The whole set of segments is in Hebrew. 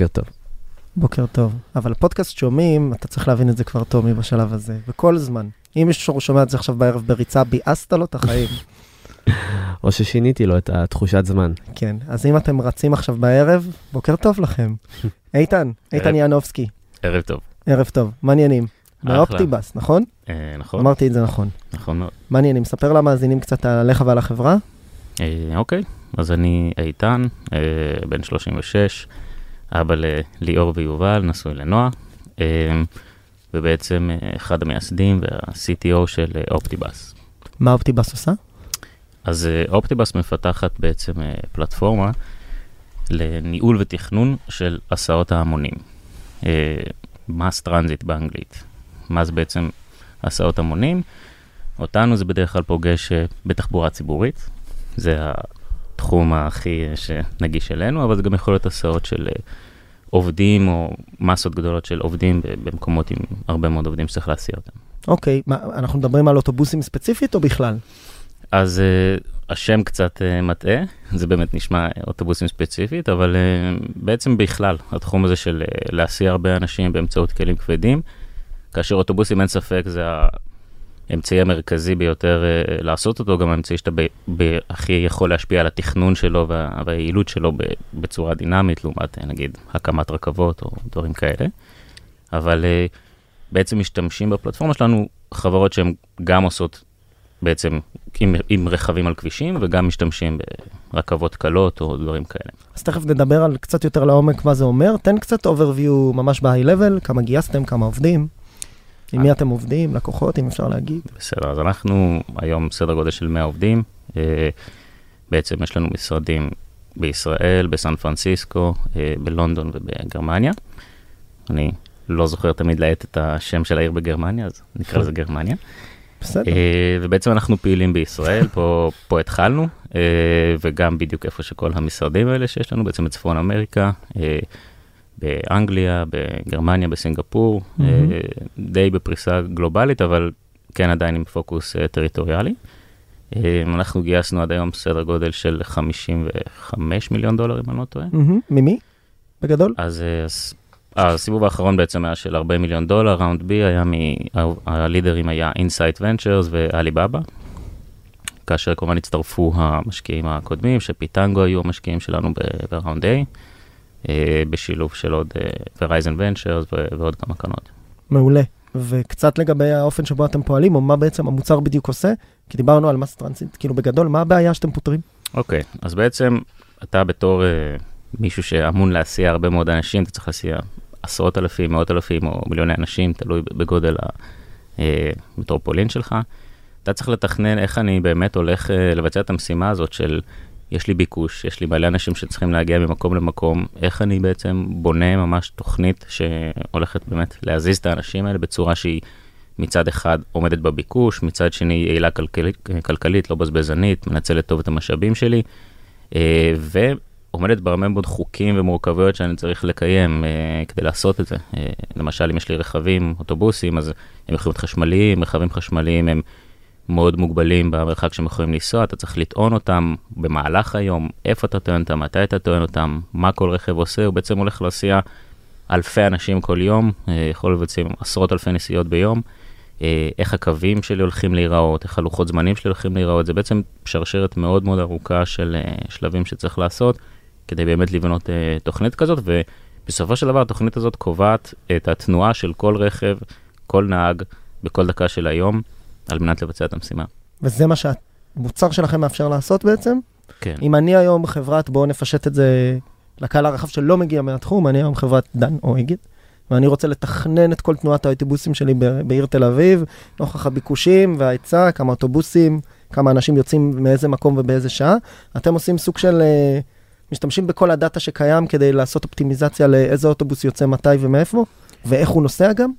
בוקר טוב. בוקר טוב. אבל פודקאסט שומעים, אתה צריך להבין את זה כבר, טומי, בשלב הזה, בכל זמן. אם מישהו שומע את זה עכשיו בערב בריצה, ביאסת לו את החיים. או ששיניתי לו את התחושת זמן. כן, אז אם אתם רצים עכשיו בערב, בוקר טוב לכם. איתן, איתן ינובסקי, ערב טוב. ערב טוב, מעניינים. מאופטיבאס, נכון? אה, נכון, אמרתי את זה נכון. נכון מאוד. מעניינים, ספר למאזינים קצת עליך ועל החברה. אה, אוקיי, אז אני איתן, אה, בן 36, אבא לליאור ויובל, נשוי לנועה, אה, ובעצם אה, אחד המייסדים וה-CTO של אה, Optibus. מה Optibus עושה? אז Optibus מפתחת בעצם פלטפורמה לניהול ותכנון של הסעות ההמונים. mass transit באנגלית. מה זה בעצם הסעות המונים? אותנו זה בדרך כלל פוגש בתחבורה ציבורית, זה התחום הכי שנגיש אלינו, אבל זה גם יכול להיות הסעות של אה, עובדים או מסות גדולות של עובדים במקומות עם הרבה מאוד עובדים שצריך להסיע אותם. אוקיי, מה, אנחנו מדברים על אוטובוסים ספציפית או בכלל? אז uh, השם קצת uh, מטעה, זה באמת נשמע אוטובוסים ספציפית, אבל uh, בעצם בכלל, התחום הזה של uh, להסיע הרבה אנשים באמצעות כלים כבדים, כאשר אוטובוסים אין ספק זה האמצעי המרכזי ביותר uh, לעשות אותו, גם האמצעי שאתה הכי יכול להשפיע על התכנון שלו וה- והיעילות שלו בצורה דינמית, לעומת uh, נגיד הקמת רכבות או דברים כאלה. אבל uh, בעצם משתמשים בפלטפורמה שלנו חברות שהן גם עושות בעצם עם, עם רכבים על כבישים וגם משתמשים ברכבות קלות או דברים כאלה. אז תכף נדבר על קצת יותר לעומק מה זה אומר. תן קצת overview ממש ב-high level, כמה גייסתם, כמה עובדים, עם מי אתם עובדים, לקוחות, אם אפשר להגיד. בסדר, אז אנחנו היום סדר גודל של 100 עובדים. אה, בעצם יש לנו משרדים בישראל, בסן פרנסיסקו, אה, בלונדון ובגרמניה. אני לא זוכר תמיד להאט את השם של העיר בגרמניה, אז נקרא לזה גרמניה. בסדר. אה, ובעצם אנחנו פעילים בישראל, פה, פה התחלנו, וגם בדיוק איפה שכל המשרדים האלה שיש לנו, בעצם בצפון אמריקה, באנגליה, בגרמניה, בסינגפור, מהמם. די בפריסה גלובלית, אבל כן עדיין עם פוקוס אה, טריטוריאלי. אה, אנחנו גייסנו עד היום סדר גודל של 55 מיליון דולר, אם אני לא טועה. ממי? בגדול? אז הס- הסיבוב האחרון בעצם היה של 40 מיליון דולר, round B היה מ... הלידרים היה Insight Ventures ועליבאבא, כאשר כמובן הצטרפו המשקיעים הקודמים, ש Pitango היו המשקיעים שלנו ב round A, בשילוב של עוד Verizon Ventures ועוד כמה קרנות. מעולה. וקצת לגבי האופן שבו אתם פועלים, או מה בעצם המוצר בדיוק עושה, כי דיברנו על mass transit, כאילו בגדול, מה הבעיה שאתם פותרים? אוקיי, אז בעצם אתה בתור אה, מישהו שאמון להסיע הרבה מאוד אנשים, אתה צריך להסיע עשרות אלפים, מאות אלפים או מיליוני אנשים, תלוי בגודל המטרופולין שלך. אתה צריך לתכנן איך אני באמת הולך אה, לבצע את המשימה הזאת של יש לי ביקוש, יש לי מלא אנשים שצריכים להגיע ממקום למקום, איך אני בעצם בונה ממש תוכנית שהולכת באמת להזיז את האנשים האלה בצורה שהיא מצד אחד עומדת בביקוש, מצד שני יעילה כלכלית, כלכלית לא בזבזנית, מנצלת טוב את המשאבים שלי, אה, ועומדת בהרבה מאוד חוקים ומורכבויות שאני צריך לקיים אה, כדי לעשות את זה. אה, למשל, אם יש לי רכבים, אוטובוסים, אז הם יכולים להיות חשמליים, רכבים חשמליים הם מאוד מוגבלים במרחק שהם יכולים לנסוע, אתה צריך לטעון אותם במהלך היום, איפה אתה טוען אותם, מתי אתה טוען אותם, מה כל רכב עושה, הוא בעצם הולך להסיע אלפי אנשים כל יום, אה, יכול לבצע עשרות אלפי נסיעות ביום. אה, איך הקווים שלי הולכים להיראות, איך הלוחות זמנים שלי הולכים להיראות, זה בעצם שרשרת מאוד מאוד ארוכה של אה, שלבים שצריך לעשות כדי באמת לבנות תוכנית כזאת, ובסופו של דבר התוכנית הזאת קובעת את התנועה של כל רכב, כל נהג, בכל דקה של היום, על מנת לבצע את המשימה. וזה מה שהמוצר שלכם מאפשר לעשות בעצם? כן. אם אני היום חברת, בואו נפשט את זה לקהל הרחב שלא מגיע מהתחום, אני היום חברת דן או אגד, ואני רוצה לתכנן את כל תנועת האוטובוסים שלי בעיר תל אביב, נוכח הביקושים וההיצע, כמה אוטובוסים, כמה אנשים יוצאים מאיזה מקום ובאיזה שעה. אתם עושים סוג של, אה, משתמשים בכל הדאטה שקיים כדי לעשות אופטימיזציה לאיזה אוטובוס יוצא מתי ומאיפה, ואיך הוא נוסע גם.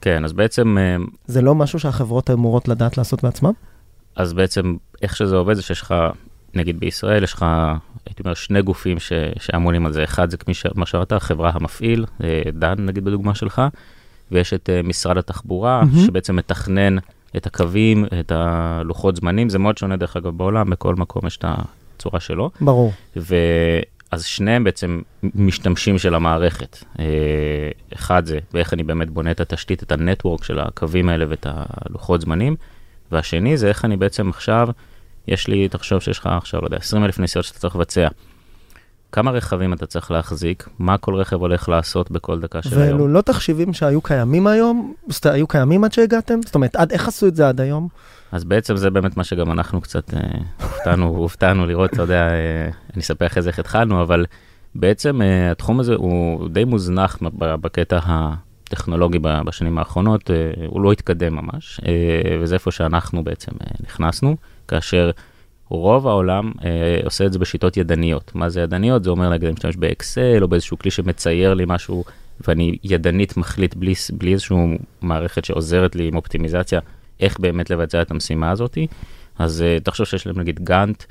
כן, אז בעצם, אה, זה לא משהו שהחברות אמורות לדעת לעשות בעצמם? אז בעצם איך שזה עובד זה שיש לך, נגיד בישראל, יש לך, הייתי אומר, שני גופים ש, שאמונים על זה. אחד זה כמי מה שאמרת, החברה המפעיל, אה, דן נגיד בדוגמה שלך, ויש את אה, משרד התחבורה, מהמם. שבעצם מתכנן את הקווים, את הלוחות זמנים, זה מאוד שונה דרך אגב בעולם, בכל מקום יש את הצורה שלו. ברור. ואז שניהם בעצם משתמשים של המערכת. אה, אחד זה, ואיך אני באמת בונה את התשתית, את הנטוורק של הקווים האלה ואת הלוחות זמנים, והשני זה איך אני בעצם עכשיו, יש לי, תחשוב שיש לך עכשיו, לא יודע, 20 אלף נסיעות שאתה צריך לבצע. כמה רכבים אתה צריך להחזיק, מה כל רכב הולך לעשות בכל דקה של היום. ואלו לא תחשיבים שהיו קיימים היום? זאת היו קיימים עד שהגעתם? זאת אומרת, עד איך עשו את זה עד היום? אז בעצם זה באמת מה שגם אנחנו קצת אה, הופתענו, הופתענו לראות, אתה יודע, אה, אני אספר אחרי זה איך התחלנו, אבל בעצם אה, התחום הזה הוא די מוזנח בקטע הטכנולוגי בשנים האחרונות, אה, הוא לא התקדם ממש, אה, וזה איפה שאנחנו בעצם אה, נכנסנו, כאשר רוב העולם אה, עושה את זה בשיטות ידניות. מה זה ידניות? זה אומר, נגיד, אני משתמש באקסל או באיזשהו כלי שמצייר לי משהו, ואני ידנית מחליט בלי, בלי איזושהי מערכת שעוזרת לי עם אופטימיזציה, איך באמת לבצע את המשימה הזאת. אז uh, תחשוב שיש להם נגיד גאנט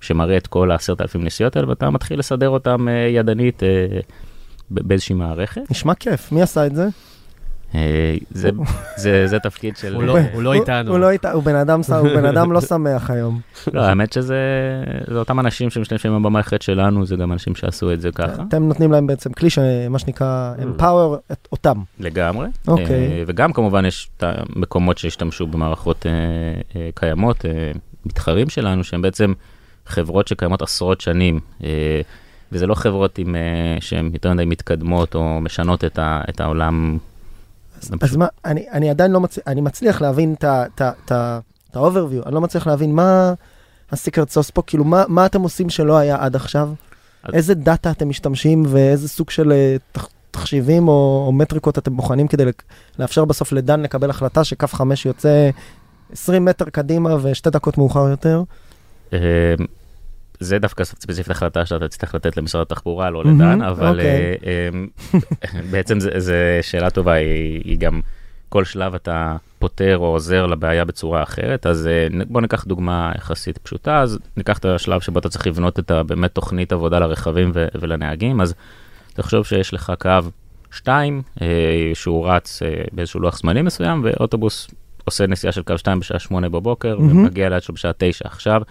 שמראה את כל העשרת אלפים נסיעות האלה, ואתה מתחיל לסדר אותם uh, ידנית ב- באיזושהי מערכת. נשמע כיף, מי עשה את זה? Uh, זה, זה, זה תפקיד של... הוא לא- הוא לא איתנו. הוא לא איתה, הוא בן אדם, הוא בן אדם לא שמח היום. לא, האמת שזה זה אותם אנשים שמשתמשים במערכת שלנו, זה גם אנשים שעשו את זה ככה. אתם נותנים להם בעצם כלי שמה שנקרא empower את- אותם. לגמרי. אוקיי. אה, וגם כמובן יש את המקומות שהשתמשו במערכות אה, אה, קיימות, אה, מתחרים שלנו, שהם בעצם חברות שקיימות עשרות שנים, אה, וזה לא חברות אה, שהן יותר מדי מתקדמות או משנות את, ה, את העולם. אז פשוט- מה, אני, אני עדיין לא מצליח, אני מצליח להבין את ה-overview, אני לא מצליח להבין מה הסיקרט סוס פה, כאילו מה, מה אתם עושים שלא היה עד עכשיו? אז- איזה דאטה אתם משתמשים ואיזה סוג של אה, תח, תחשיבים או, או מטריקות אתם בוחנים כדי לאפשר בסוף לדן לקבל החלטה שקו 5 יוצא 20 מטר קדימה ושתי דקות מאוחר יותר? זה דווקא ספציפית החלטה שאתה תצטרך לתת למשרד התחבורה, לא מהמם, לדן, אבל אוקיי. אה, אה, בעצם זו שאלה טובה, היא, היא גם כל שלב אתה פותר או עוזר לבעיה בצורה אחרת, אז אה, בוא ניקח דוגמה יחסית פשוטה, אז ניקח את השלב שבו אתה צריך לבנות את ה- באמת תוכנית עבודה לרכבים ולנהגים, אז תחשוב שיש לך קו 2 אה, שהוא רץ באיזשהו לוח זמנים מסוים, ואוטובוס עושה נסיעה של קו 2 בשעה 8 בבוקר, מהמם. ומגיע ליד שלו בשעה 9. עכשיו,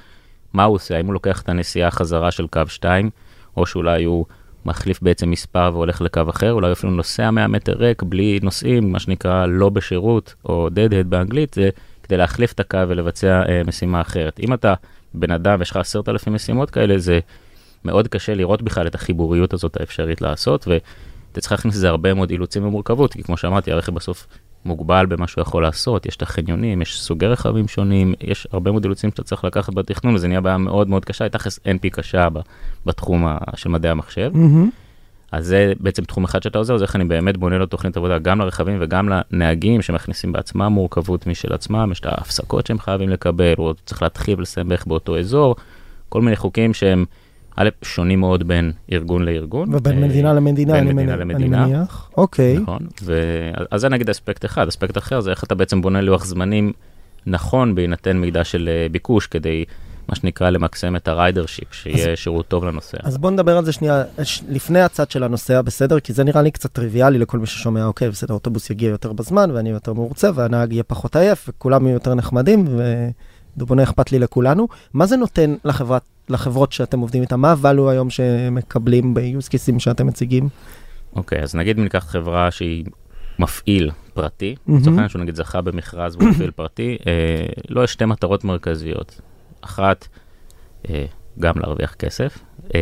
מה הוא עושה? האם הוא לוקח את הנסיעה חזרה של קו 2, או שאולי הוא מחליף בעצם מספר והולך לקו אחר, אולי אפילו נוסע 100 מטר ריק בלי נוסעים, מה שנקרא לא בשירות, או deadhead באנגלית, זה כדי להחליף את הקו ולבצע אה, משימה אחרת. אם אתה בן אדם ויש לך עשרת אלפים משימות כאלה, זה מאוד קשה לראות בכלל את החיבוריות הזאת האפשרית לעשות, ואתה צריך להכניס לזה הרבה מאוד אילוצים ומורכבות, כי כמו שאמרתי, הרכב בסוף מוגבל במה שהוא יכול לעשות, יש את החניונים, יש סוגי רכבים שונים, יש הרבה מאוד אילוצים שאתה צריך לקחת בתכנון, וזה נהיה בעיה מאוד מאוד קשה, היא תכלס NP קשה בתחום של מדעי המחשב. מהמם. אז זה בעצם תחום אחד שאתה עוזר, זה איך אני באמת בונה לו תוכנית עבודה גם לרכבים וגם לנהגים שמכניסים בעצמם מורכבות משל עצמם, יש את ההפסקות שהם חייבים לקבל, או צריך להתחיל ולסיים בערך באותו אזור, כל מיני חוקים שהם א', שונים מאוד בין ארגון לארגון. ובין אה, מדינה למדינה, בין אני מדינה אני למדינה. מניח. אוקיי. נכון, ו... אז זה נגיד אספקט אחד, אספקט אחר זה איך אתה בעצם בונה לוח זמנים נכון בהינתן מידע של אה, ביקוש כדי, מה שנקרא, למקסם את ה ridership, שיהיה שירות טוב לנוסע. אז בוא נדבר על זה שנייה, ש- לפני הצד של הנוסע, בסדר? כי זה נראה לי קצת טריוויאלי לכל מי ששומע, אוקיי, בסדר, אוטובוס יגיע יותר בזמן, ואני יותר מרוצה, והנהג יהיה פחות עייף, וכולם יהיו יותר נחמדים, ודובונה אכפת לי לכולנו. מה זה נותן לחברת, לחברות שאתם עובדים איתן? מה ה-value היום שמקבלים ב-use cases שאתם מציגים? אוקיי, אז נגיד אם ניקח חברה שהיא מפעיל פרטי. לצורך העניין שהוא נגיד זכה במכרז והוא מפעיל פרטי, אה, לו יש שתי מטרות מרכזיות. אחת, אה, גם להרוויח כסף, אה,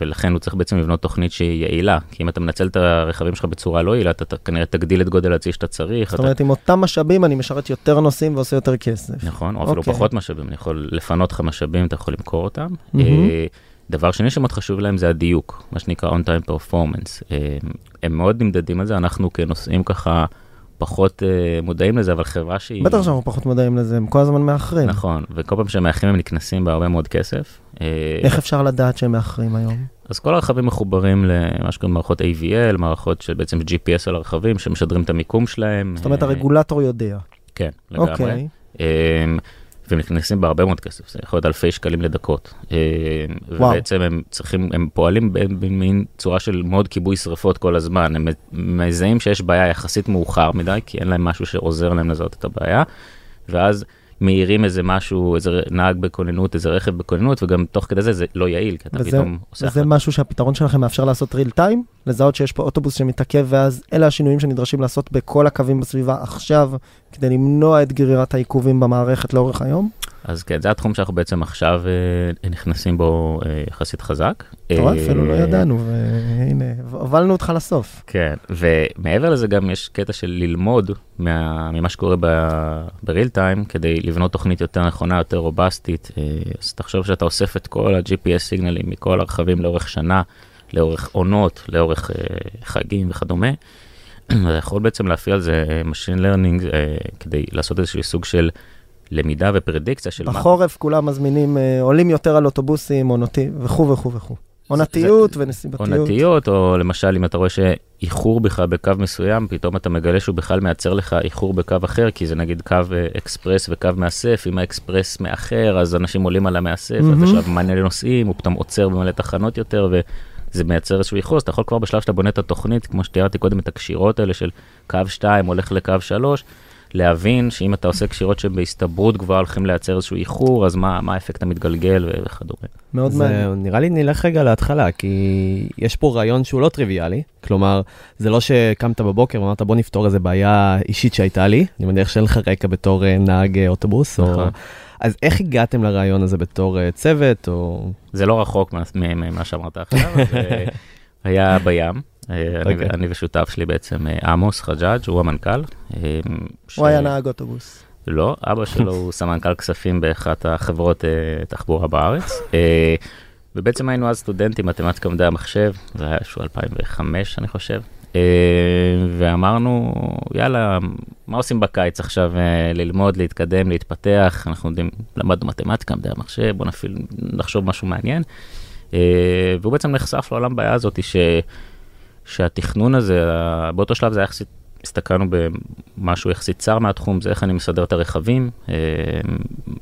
ולכן הוא צריך בעצם לבנות תוכנית שהיא יעילה, כי אם אתה מנצל את הרכבים שלך בצורה לא יעילה, אתה כנראה תגדיל את גודל הצי שאתה צריך. זאת אתה- אומרת, עם אותם משאבים אני משרת יותר נוסעים ועושה יותר כסף. נכון, או אפילו אוקיי. פחות משאבים, אני יכול לפנות לך משאבים, אתה יכול למכור אותם. אה, דבר שני שמאוד חשוב להם זה הדיוק, מה שנקרא on time performance. אה, הם מאוד נמדדים על זה, אנחנו כנוסעים ככה פחות אה, מודעים לזה, אבל חברה שהיא... בטח שאנחנו פחות מודעים לזה, הם כל הזמן מאחרים. נכון, וכל פעם שהם מאחרים הם נקנסים בהרבה מאוד כסף. אה, איך אפשר לדעת שהם מאחרים היום? אז כל הרכבים מחוברים למה שקוראים מערכות AVL, מערכות של בעצם GPS על הרכבים, שמשדרים את המיקום שלהם. זאת אומרת, אה, הרגולטור יודע. כן, לגמרי. אוקיי. אמ, והם נכנסים בהרבה מאוד כסף, זה יכול להיות אלפי שקלים לדקות. אמ, וואו. ובעצם הם צריכים, הם פועלים במין צורה של מוד כיבוי שרפות כל הזמן. הם מזהים שיש בעיה יחסית מאוחר מדי, כי אין להם משהו שעוזר להם לזהות את הבעיה, ואז מאירים איזה משהו, איזה נהג בכוננות, איזה רכב בכוננות, וגם תוך כדי זה זה לא יעיל, כי אתה וזה- פתאום עושה וזה משהו שהפתרון שלכם מאפשר לעשות real time? לזהות שיש פה אוטובוס שמתעכב, ואז אלה השינויים שנדרשים לעשות בכל הקווים בסביבה עכשיו, כדי למנוע את גרירת העיכובים במערכת לאורך היום? אז כן, זה התחום שאנחנו בעצם עכשיו אה, נכנסים בו אה, יחסית חזק. רואה, אה, אפילו לא ידענו, והנה, הובלנו אותך לסוף. כן, ומעבר לזה גם יש קטע של ללמוד מה, ממה שקורה בריל טיים כדי לבנות תוכנית יותר נכונה, יותר רובסטית. אז תחשוב שאתה אוסף את כל ה-GPS סיגנלים מכל הרכבים לאורך שנה, לאורך עונות, לאורך חגים וכדומה. אתה יכול בעצם להפעיל על זה אה, Machine Learning אה, כדי לעשות איזשהו סוג של למידה ופרדיקציה של מה... בחורף כולם מזמינים, אה, עולים יותר על אוטובוסים, עונתי, וכו' וכו' וכו'. עונתיות ונסיבתיות. עונתיות, או למשל אם אתה רואה שאיחור בכלל בקו מסוים, פתאום אתה מגלה שהוא בכלל מייצר לך איחור בקו אחר, כי זה נגיד קו אקספרס וקו מאסף, אם האקספרס מאחר, אז אנשים עולים על המאסף, מהמם. אז עכשיו מלא נוסעים, הוא פתאום עוצר במלא תחנות יותר, וזה מייצר איזשהו אז אתה יכול כבר בשלב שאתה בונה את התוכנית, כמו שתיארתי קודם, את הקשירות האלה של קו 2 הולך לקו 3, להבין שאם אתה עושה קשירות שבהסתברות גבוהה הולכים לייצר איזשהו איחור, אז מה, מה האפקט המתגלגל ו- וכדומה. מאוד זה, מעניין. נראה לי נלך רגע להתחלה, כי יש פה רעיון שהוא לא טריוויאלי. כלומר, זה לא שקמת בבוקר ואמרת בוא נפתור איזה בעיה אישית שהייתה לי. אני מניח שאין לך רקע בתור אה, נהג אה, אוטובוס. או... אז איך הגעתם לרעיון הזה בתור אה, צוות, או... זה לא רחוק ממה שאמרת עכשיו, אז, אה, היה בים. אה, אני אוקיי. ו- אני ושותף שלי בעצם, עמוס חג'אג', הוא המנכ"ל. אה, ש- הוא היה נהג אוטובוס. לא, אבא שלו הוא סמנכ"ל כספים באחת החברות אה, תחבורה בארץ. אה, ובעצם היינו אז סטודנטים, מתמטיקה מדעי המחשב, זה היה איזשהו 2005 אני חושב. אה, ואמרנו, יאללה, מה עושים בקיץ עכשיו? אה, ללמוד, להתקדם, להתפתח, אנחנו יודעים, למדנו מתמטיקה, מדעי המחשב, בוא נפעיל, נחשוב משהו מעניין. אה, והוא בעצם נחשף לעולם בעיה הזאת ש, שהתכנון הזה, באותו שלב זה היה יחסית, הסתכלנו במשהו יחסית צר מהתחום, זה איך אני מסדר את הרכבים,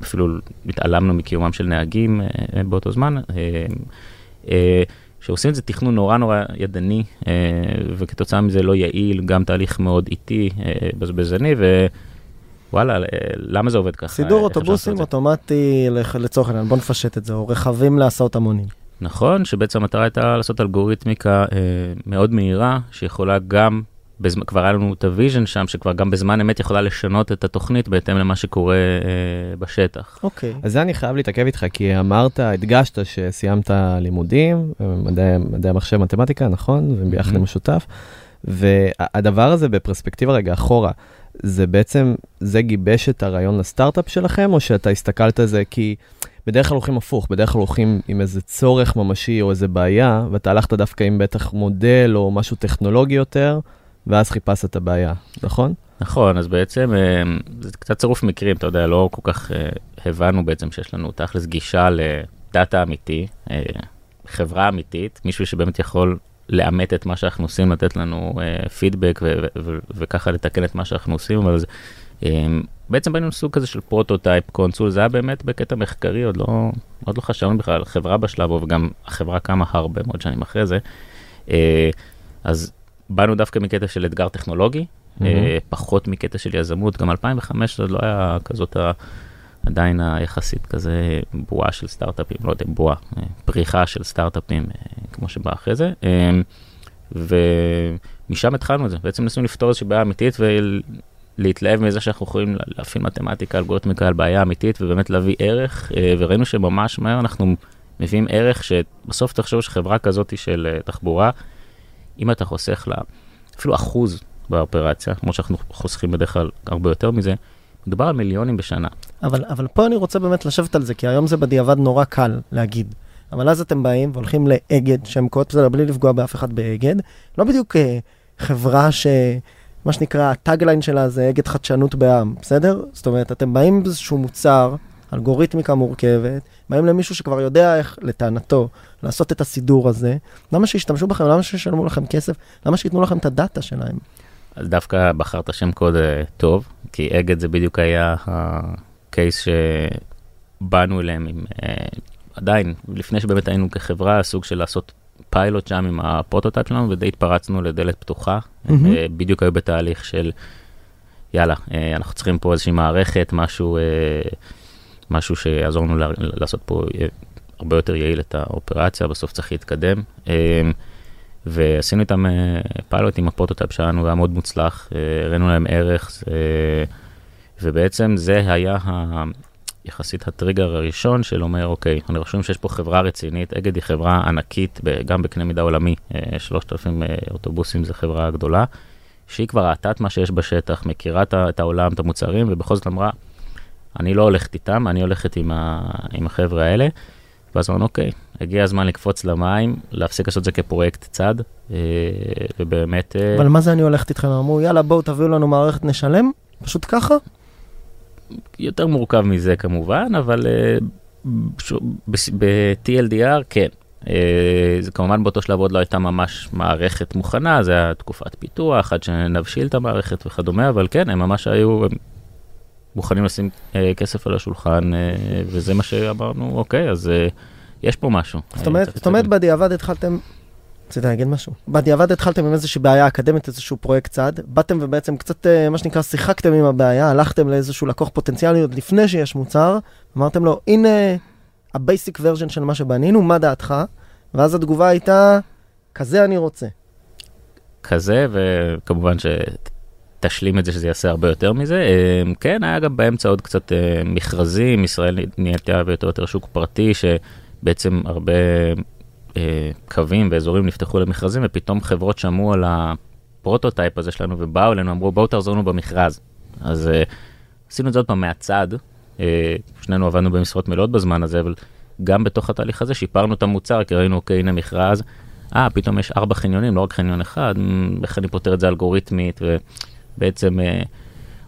אפילו התעלמנו מקיומם של נהגים באותו זמן. שעושים את זה תכנון נורא נורא ידני, אה, וכתוצאה מזה לא יעיל, גם תהליך מאוד איטי, אה, בזבזני, ווואלה, אה, למה זה עובד ככה? סידור אוטובוסים? אוטומטי, לצורך העניין, בוא נפשט את זה, או רכבים להסעות המונים. נכון, שבעצם המטרה הייתה לעשות אלגוריתמיקה מאוד מהירה, שיכולה גם, בזמן, כבר היה לנו את ה vision שם, שכבר גם בזמן אמת יכולה לשנות את התוכנית בהתאם למה שקורה אה, בשטח. אוקיי. אז זה אני חייב להתעכב איתך, כי אמרת, הדגשת שסיימת לימודים, מדעי, מדעי המחשב, מתמטיקה, נכון? וביחד Mhm. עם השותף. והדבר הזה בפרספקטיבה רגע אחורה, זה בעצם, זה גיבש את הרעיון לסטארט-אפ שלכם, או שאתה הסתכלת על זה כי בדרך כלל הולכים הפוך, בדרך כלל הולכים עם איזה צורך ממשי או איזה בעיה, ואתה הלכת דווקא עם בטח מודל או משהו טכנולוגי יותר, ואז חיפשת את הבעיה, נכון? נכון, אז בעצם אה, זה קצת צירוף מקרים, אתה יודע, לא כל כך אה, הבנו בעצם שיש לנו תכלס גישה לדאטה אמיתי, אה, חברה אמיתית, מישהו שבאמת יכול לאמת את מה שאנחנו עושים, לתת לנו פידבק וככה לתקן את מה שאנחנו עושים, אבל זה, בעצם בנינו סוג כזה של prototype console, זה היה באמת בקטע מחקרי, עוד לא, עוד לא חשבנו בכלל על חברה בשלב, וגם החברה קמה הרבה מאוד שנים אחרי זה. אז באנו דווקא מקטע של אתגר טכנולוגי, אה, פחות מקטע של יזמות, גם 2005 זה לא היה כזאת ה... עדיין היחסית כזה בועה של סטארט-אפים, לא יודע, בועה, אה, פריחה של סטארט-אפים, אה, כמו שבא אחרי זה. ומשם התחלנו את זה, בעצם ניסינו לפתור איזושהי בעיה אמיתית ולהתלהב מזה שאנחנו יכולים להפעיל מתמטיקה, אלגוריתמיקה על בעיה אמיתית ובאמת להביא ערך, וראינו שממש מהר אנחנו מביאים ערך שבסוף תחשוב שחברה כזאת של תחבורה, אם אתה חוסך לה אפילו אחוז באופרציה, כמו שאנחנו חוסכים בדרך כלל הרבה יותר מזה, מדובר על מיליונים בשנה. אבל, אבל פה אני רוצה באמת לשבת על זה, כי היום זה בדיעבד נורא קל להגיד. אבל אז אתם באים והולכים לאגד, שהם קוראות בסדר, בלי לפגוע באף אחד באגד, לא בדיוק אה, חברה מה שנקרא, הטאגליין שלה זה אגד חדשנות בעם, בסדר? זאת אומרת, אתם באים עם איזשהו מוצר, אלגוריתמיקה מורכבת, באים למישהו שכבר יודע איך, לטענתו, לעשות את הסידור הזה, למה שישתמשו בכם? למה שישלמו לכם כסף? למה שייתנו לכם את הדאטה שלהם? אז דווקא בחרת שם קוד אה, טוב, כי אגד זה בדיוק היה ה case שבאנו אליהם עם, אה, עדיין, לפני שבאמת היינו כחברה, סוג של לעשות פיילוט שם עם ה prototype שלנו, ודי התפרצנו לדלת פתוחה. מהמם. אה, בדיוק היו בתהליך של, יאללה, אנחנו צריכים פה איזושהי מערכת, משהו, משהו שיעזור לנו לעשות פה הרבה יותר יעיל את האופרציה, בסוף צריך להתקדם. אה, ועשינו איתם אה, פיילוט עם ה prototype שלנו, והיה מאוד מוצלח, אה, הראינו להם ערך, ובעצם זה היה ה, יחסית הטריגר הראשון של אומר, אוקיי, אני... רשום שיש פה חברה רצינית, אגד היא חברה ענקית, גם בקנה מידה עולמי, אה, 3,000 אה, אוטובוסים זה חברה גדולה, שהיא כבר ראתה את מה שיש בשטח, מכירה את העולם, את המוצרים, ובכל זאת אמרה, אני לא הולכת איתם, אני הולכת עם, ה, עם החבר'ה האלה. ואז אמרנו, אוקיי, הגיע הזמן לקפוץ למים, להפסיק לעשות את זה כפרויקט צד, אה, ובאמת... אה, אבל מה זה אני הולכת איתכם? אמרו, יאללה, בואו תביאו לנו מערכת, נשלם? פשוט ככה? יותר מורכב מזה כמובן, אבל אה, ב-TLDR כן. זה כמובן באותו שלב עוד לא הייתה ממש מערכת מוכנה, זה היה תקופת פיתוח, עד שנבשיל את המערכת וכדומה, אבל כן, הם ממש היו הם מוכנים לשים אה, כסף על השולחן, אה, וזה מה שאמרנו, אוקיי, אז אה, יש פה משהו. זאת אה, אומרת, צריך זאת אומרת, להתקדם. בדיעבד התחלתם... רציתי להגיד משהו. בדיעבד התחלתם עם איזושהי בעיה אקדמית, איזשהו פרויקט צד, באתם ובעצם קצת, אה, מה שנקרא, שיחקתם עם הבעיה, הלכתם לאיזשהו לקוח פוטנציאלי עוד לפני שיש מוצר, אמרתם לו, הנה ה basic version של מה שבנינו, מה דעתך? ואז התגובה הייתה, כזה אני רוצה. כזה, וכמובן שתשלים את זה שזה יעשה הרבה יותר מזה. אה, כן, היה גם באמצע עוד קצת אה, מכרזים, ישראל נהייתה יותר יותר שוק פרטי, שבעצם הרבה אה, קווים ואזורים נפתחו למכרזים, ופתאום חברות שמעו על ה prototype הזה שלנו ובאו אלינו, אמרו בואו תעזרו לנו במכרז. אז אה, עשינו את זה עוד פעם מהצד, אה, שנינו עבדנו במשרות מלאות בזמן הזה, אבל גם בתוך התהליך הזה שיפרנו את המוצר, כי ראינו, אוקיי, הנה מכרז, אה, פתאום יש ארבע חניונים, לא רק חניון אחד, איך אני פותר את זה אלגוריתמית, ובעצם אה,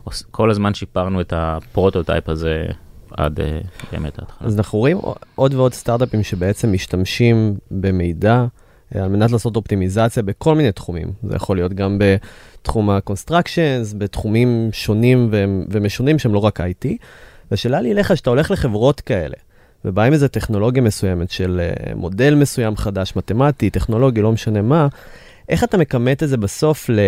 עוש- כל הזמן שיפרנו את ה prototype הזה עד אה, באמת ההתחלה. אז אנחנו רואים עוד ועוד סטארט-אפים שבעצם משתמשים במידע אה, על מנת לעשות אופטימיזציה בכל מיני תחומים. זה יכול להיות גם בתחום ה-constructions, בתחומים שונים ומשונים שהם לא רק IT. והשאלה שלי אליך, שאתה הולך לחברות כאלה, ובא עם איזה טכנולוגיה מסוימת של אה, מודל מסוים חדש, מתמטי, טכנולוגי, לא משנה מה, איך אתה מכמת את זה בסוף ל...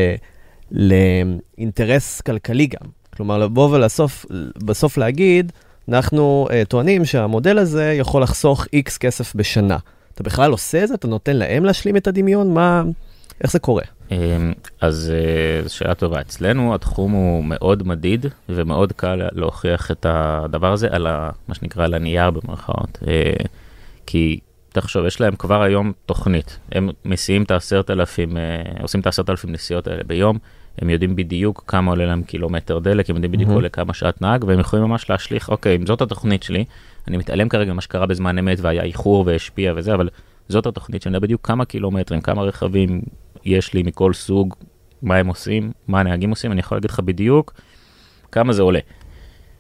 לאינטרס כלכלי גם? כלומר, לבוא ולסוף בסוף להגיד, אנחנו uh, טוענים שהמודל הזה יכול לחסוך X כסף בשנה. אתה בכלל עושה את זה? אתה נותן להם להשלים את הדמיון? מה... איך זה קורה? אמ, אז אה, שאלה טובה. אצלנו התחום הוא מאוד מדיד ומאוד קל להוכיח את הדבר הזה על ה, מה שנקרא על הנייר במרכאות. אה, כי תחשוב, יש להם כבר היום תוכנית. הם מסיעים את העשרת אלפים, אה, עושים את העשרת אלפים נסיעות האלה ביום. הם יודעים בדיוק כמה עולה להם קילומטר דלק, הם יודעים בדיוק מהמם. עולה כמה שעת נהג, והם יכולים ממש להשליך, אוקיי, אם זאת התוכנית שלי, אני מתעלם כרגע ממה שקרה בזמן אמת והיה איחור והשפיע וזה, אבל זאת התוכנית שאני יודע בדיוק כמה קילומטרים, כמה רכבים יש לי מכל סוג, מה הם עושים, מה הנהגים עושים, אני יכול להגיד לך בדיוק כמה זה עולה.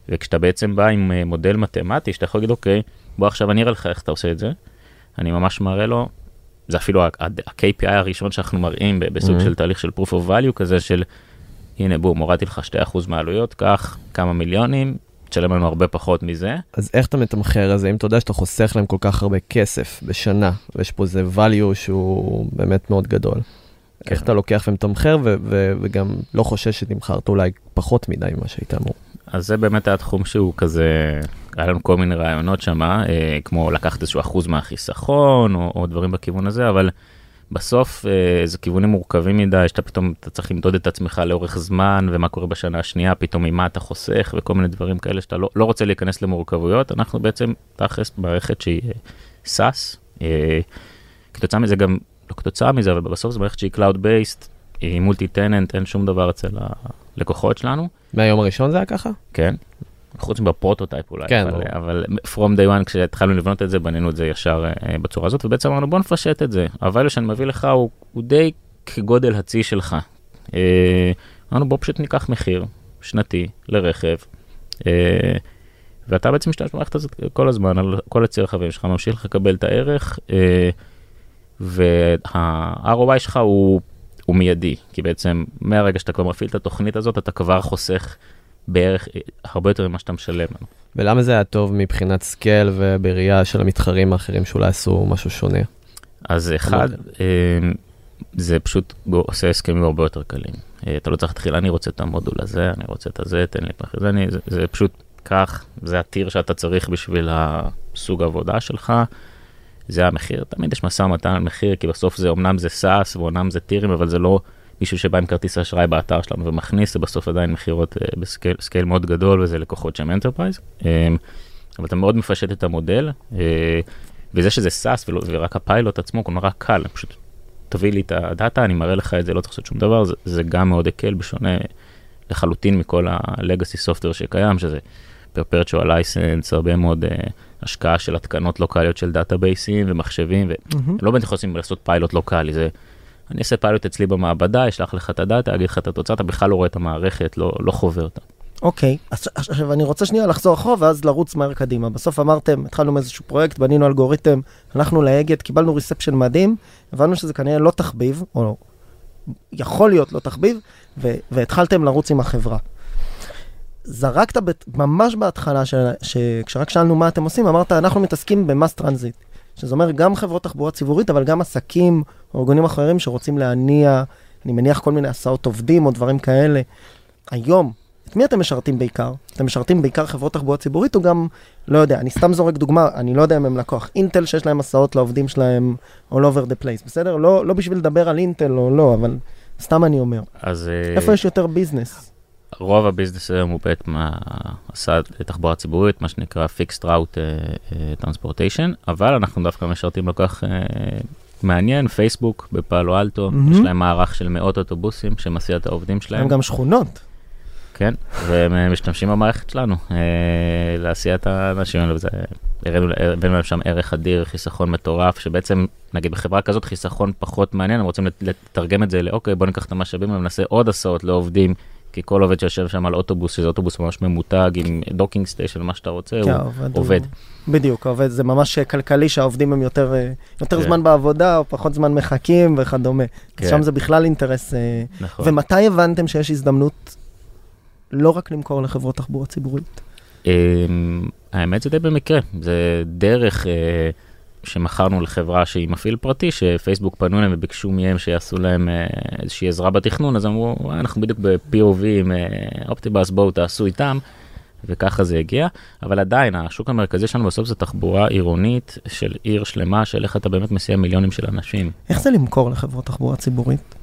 וכשאתה בעצם בא עם אה, מודל מתמטי, שאתה יכול להגיד, אוקיי, בוא עכשיו אני אראה לך איך אתה עושה את זה, אני ממש מראה לו, זה אפילו ה-KPI הראשון שאנחנו מראים בסוג Mhm. של תהליך של proof of value כזה של, הנה בום, הורדתי לך 2% מהעלויות, קח כמה מיליונים, תשלם לנו הרבה פחות מזה. אז איך אתה מתמחר את זה? אם אתה יודע שאתה חוסך להם כל כך הרבה כסף בשנה, ויש פה איזה value שהוא באמת מאוד גדול. כן. איך אתה לוקח ומתמחר, ו- ו- וגם לא חושש שתמכרת אולי פחות מדי ממה שהיית אמור. אז זה באמת היה תחום שהוא כזה, היה לנו כל מיני רעיונות שמה, אה, כמו לקחת איזשהו אחוז מהחיסכון, או, או דברים בכיוון הזה, אבל בסוף אה, זה כיוונים מורכבים מדי, שאתה פתאום, אתה צריך למדוד את עצמך לאורך זמן, ומה קורה בשנה השנייה, פתאום ממה אתה חוסך, וכל מיני דברים כאלה שאתה לא, לא רוצה להיכנס למורכבויות. אנחנו בעצם תכלס מערכת שהיא SaaS, אה, כתוצאה מזה גם, לא כתוצאה מזה, אבל בסוף זו מערכת שהיא Cloud Based, היא multi tenant, אין שום דבר אצל הלקוחות שלנו. מהיום הראשון זה היה ככה? כן. חוץ מב prototype אולי, כן, אבל. אבל from day one כשהתחלנו לבנות את זה בנינו את זה ישר אה, בצורה הזאת ובעצם אמרנו בוא נפשט את זה. ה value שאני מביא לך הוא, הוא די כגודל הצי שלך. אה, אמרנו בוא פשוט ניקח מחיר שנתי לרכב, אה, ואתה בעצם משתמש במערכת הזאת כל הזמן, על כל הצי רכבים שלך, ממשיך לקבל את הערך, אה, וה-ROI שלך הוא, הוא מיידי, כי בעצם מהרגע שאתה כבר מפעיל את התוכנית הזאת, אתה כבר חוסך בערך הרבה יותר ממה שאתה משלם לנו. ולמה זה היה טוב מבחינת scale ובראייה של המתחרים האחרים שאולי עשו משהו שונה? אז אחד, אה, זה פשוט עושה הסכמים הרבה יותר קלים. אה, אתה לא צריך להתחיל, אני רוצה את המודול הזה, אני רוצה את הזה, תן לי פחות, זה, אני- זה, זה פשוט כך, זה ה tier שאתה צריך בשביל הסוג העבודה שלך, זה המחיר. תמיד יש משא ומתן על מחיר, כי בסוף זה, אמנם זה SaaS ואומנם זה tier ים, אבל זה לא מישהו שבא עם כרטיס אשראי באתר שלנו ומכניס, זה בסוף עדיין מכירות אה, ב scale scale מאוד גדול, וזה לקוחות שהם enterprise. אה, אבל אתה מאוד מפשט את המודל, אה, וזה שזה SaaS ורק הפיילוט עצמו, הוא נורא קל, פשוט תביא לי את ה data, אני מראה לך את זה, לא צריך לעשות שום דבר, זה, זה גם מאוד הקל, בשונה לחלוטין מכל ה-legacy software שקיים, שזה perpetual license, הרבה מאוד אה, השקעה של התקנות לוקאליות של database ים ומחשבים, ולא באמת יכולים לעשות פיילוט לוקאלי, זה, אני אעשה פיילוט אצלי במעבדה, אשלח לך את ה data, אגיד לך את התוצאה, אתה בכלל לא רואה את המערכת, לא, לא חווה אותה. אוקיי, אז עכשיו אני רוצה שנייה לחזור אחורה ואז לרוץ מהר קדימה. בסוף אמרתם, התחלנו מאיזשהו פרויקט, בנינו אלגוריתם, הלכנו לאגד, קיבלנו reception מדהים, הבנו שזה כנראה לא תחביב, או יכול להיות לא תחביב, ו- והתחלתם לרוץ עם החברה. זרקת ממש בהתחלה, ש- שכשרק שאלנו מה אתם עושים, אמרת, אנחנו מתעסקים במס טרנזיט. שזה אומר גם חברות תחבורה ציבורית, אבל גם עסקים או ארגונים אחרים שרוצים להניע, אני מניח כל מיני הסעות עובדים או דברים כאלה. היום, את מי אתם משרתים בעיקר? אתם משרתים בעיקר חברות תחבורה ציבורית או גם, לא יודע, אני סתם זורק דוגמה, אני לא יודע אם הם לקוח אינטל שיש להם הסעות לעובדים שלהם all over the place, בסדר? לא, לא בשביל לדבר על אינטל או לא, אבל סתם אני אומר. אז אה, איפה יש יותר ביזנס? רוב הביזנס היום הוא בעצם הסעת לתחבורה ציבורית, מה שנקרא Fixed Route uh, Transportation, אבל אנחנו דווקא משרתים לקוח uh, מעניין, פייסבוק בפאלו אלטו, מהמם. יש להם מערך של מאות אוטובוסים שמסיע את העובדים שלהם, הם גם שכונות. כן, והם אה, משתמשים במערכת שלנו uh, להסיע את האנשים האלו, וזה, הבאנו להם שם ערך אדיר, חיסכון מטורף, שבעצם, נגיד בחברה כזאת חיסכון פחות מעניין, הם רוצים לת- לתרגם את זה לאוקיי, בוא ניקח את המשאבים ונעשה עוד הסעות לעובדים. כי כל עובד שיושב שם על אוטובוס, שזה אוטובוס ממש ממותג עם docking station, מה שאתה רוצה, כן, הוא העובד עובד. הוא- בדיוק, העובד זה ממש כלכלי שהעובדים הם יותר, אה, יותר כן. זמן בעבודה או פחות זמן מחכים וכדומה. כן. שם זה בכלל אינטרס. אה, נכון. ומתי הבנתם שיש הזדמנות לא רק למכור לחברות תחבורה ציבורית? אמ, האמת זה די במקרה, זה דרך אה, שמכרנו לחברה שהיא מפעיל פרטי, שפייסבוק פנו אליהם וביקשו מהם שיעשו להם אה, איזושהי עזרה בתכנון, אז אמרו, "וואי, אנחנו בדיוק ב-POV עם אה, אופטיבאס, בואו תעשו איתם, וככה זה הגיע, אבל עדיין השוק המרכזי שלנו בסוף זה תחבורה עירונית של עיר שלמה, של איך אתה באמת מסיע מיליונים של אנשים. איך זה למכור לחברות תחבורה ציבורית?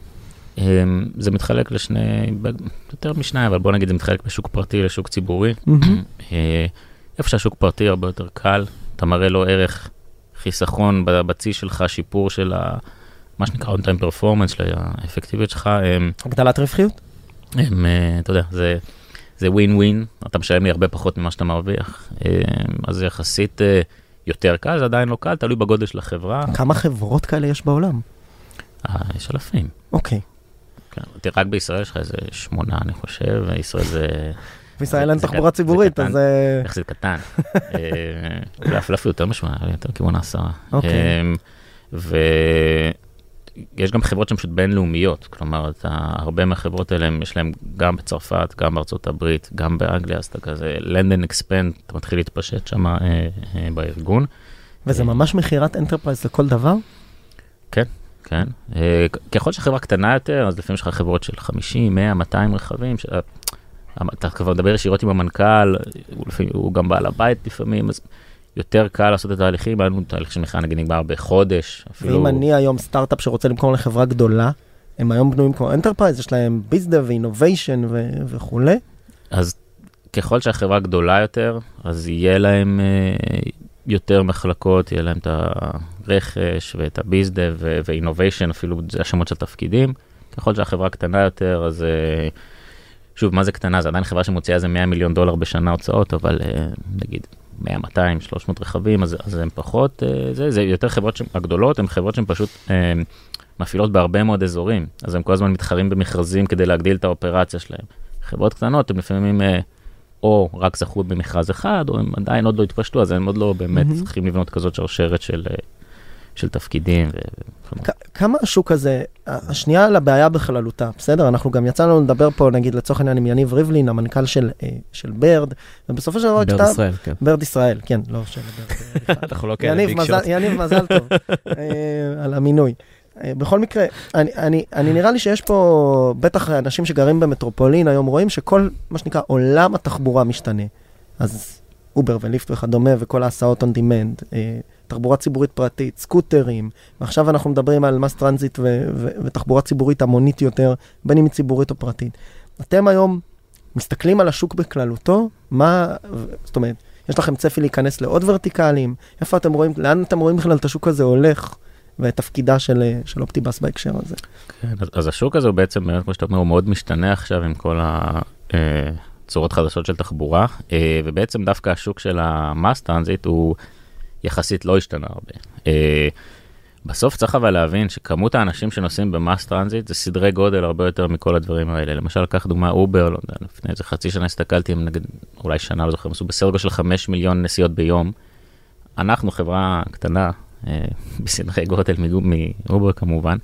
אמ, זה מתחלק לשני, יותר משניים, אבל בוא נגיד זה מתחלק בשוק פרטי לשוק ציבורי. אה, איפה שהשוק פרטי הרבה יותר קל, אתה מראה לו ערך חיסכון בצי שלך, שיפור של ה... מה שנקרא on time performance, של האפקטיביות שלך, הם, הגדלת רווחיות? הם, אה, אתה יודע, זה, זה ווין ווין, אתה משלם לי הרבה פחות ממה שאתה מרוויח, אה, אז זה יחסית אה, יותר קל, זה עדיין לא קל, תלוי בגודל של החברה, כמה חברות כאלה יש בעולם? אה, יש אלפים. אוקיי. כן, רק בישראל יש לך איזה שמונה, אני חושב, וישראל זה בישראל אין תחבורה ציבורית. אז... אה, יחסית קטן. אה, אולי אפילו אפילו יותר משמונה, יותר כיוון העשרה. אוקיי. אה, ויש גם חברות שהן פשוט בינלאומיות, כלומר, אתה, הרבה מהחברות האלה, יש להם גם בצרפת, גם בארצות הברית, גם באנגליה, אז אתה כזה land and expand, אתה מתחיל להתפשט שם אה, אה, בארגון. וזה ממש מכירת enterprise לכל דבר? כן. אה, כ- ככל שהחברה קטנה יותר, אז לפעמים יש לך חברות של 50, 100, 200 רכבים, אתה כבר מדבר ישירות עם המנכ"ל, הוא, לפעמים, הוא גם בעל הבית לפעמים, אז יותר קל לעשות את התהליכים, היה לנו תהליך של מכירה נגיד נגמר בחודש, אפילו... ואם אני היום סטארט-אפ שרוצה למכור לחברה גדולה, הם היום בנויים כמו enterprise, יש להם bizdev ו innovation וכולי. אז ככל שהחברה גדולה יותר, אז יהיה להם אה, יותר מחלקות, יהיה להם את הרכש ואת הביזדה ואינוביישן, אפילו זה השמות של תפקידים. ככל שהחברה קטנה יותר, אז אה, שוב, מה זה קטנה? זה עדיין חברה שמוציאה איזה 100 מיליון דולר בשנה הוצאות, אבל אה, נגיד 100, 200, 300 רכבים, אז, אז הם פחות, אה, זה, זה יותר חברות שהן- הגדולות, הן חברות שהן פשוט אה, מפעילות בהרבה מאוד אזורים, אז הם כל הזמן מתחרים במכרזים כדי להגדיל את האופרציה שלהם. חברות קטנות, הם לפעמים או רק זכו במכרז אחד, או הם עדיין עוד לא התפשטו, אז הם עוד לא באמת מהמם. צריכים לבנות כזאת שרשרת של, של תפקידים. ו... כמה השוק הזה, השנייה על הבעיה בכללותה, בסדר? אנחנו גם יצא לנו לדבר פה, נגיד לצורך העניין עם יניב ריבלין, המנכ"ל של, אה, של ברד, ובסופו של דבר באר כשאתה... ישראל, כן. ברד ישראל, כן, לא של ברד. אנחנו לא כאלה שוט. יניב, מזל טוב אה, על המינוי. אה, בכל מקרה, אני, אני, אני נראה לי שיש פה, בטח אנשים שגרים במטרופולין היום רואים שכל, מה שנקרא, עולם התחבורה משתנה. אז אובר וליפט וכדומה, וכל ההסעות on demand, תחבורה ציבורית פרטית, סקוטרים, ועכשיו אנחנו מדברים על mass transit ו- ו- ותחבורה ציבורית המונית יותר, בין אם היא ציבורית או פרטית. אתם היום מסתכלים על השוק בכללותו, מה, זאת אומרת, יש לכם צפי להיכנס לעוד ורטיקלים? איפה אתם רואים, לאן אתם רואים בכלל את השוק הזה הולך, ואת תפקידה של, אה, של אופטיבוס בהקשר הזה? כן, אז, אז השוק הזה הוא בעצם, באמת, כמו שאתה אומר, הוא מאוד משתנה עכשיו עם כל הצורות חדשות של תחבורה, אה, ובעצם דווקא השוק של ה-mass transit הוא יחסית לא השתנה הרבה. אה, בסוף צריך אבל להבין שכמות האנשים שנוסעים ב-mass transit זה סדרי גודל הרבה יותר מכל הדברים האלה. למשל, קח דוגמה אובר, לא יודע, לפני איזה חצי שנה הסתכלתי, הם נגיד, אולי שנה, לא זוכר, הם עשו בסדר גודל של 5 מיליון נסיעות ביום. אנחנו חברה קטנה, אה, בסדרי גודל מאובר כמובן,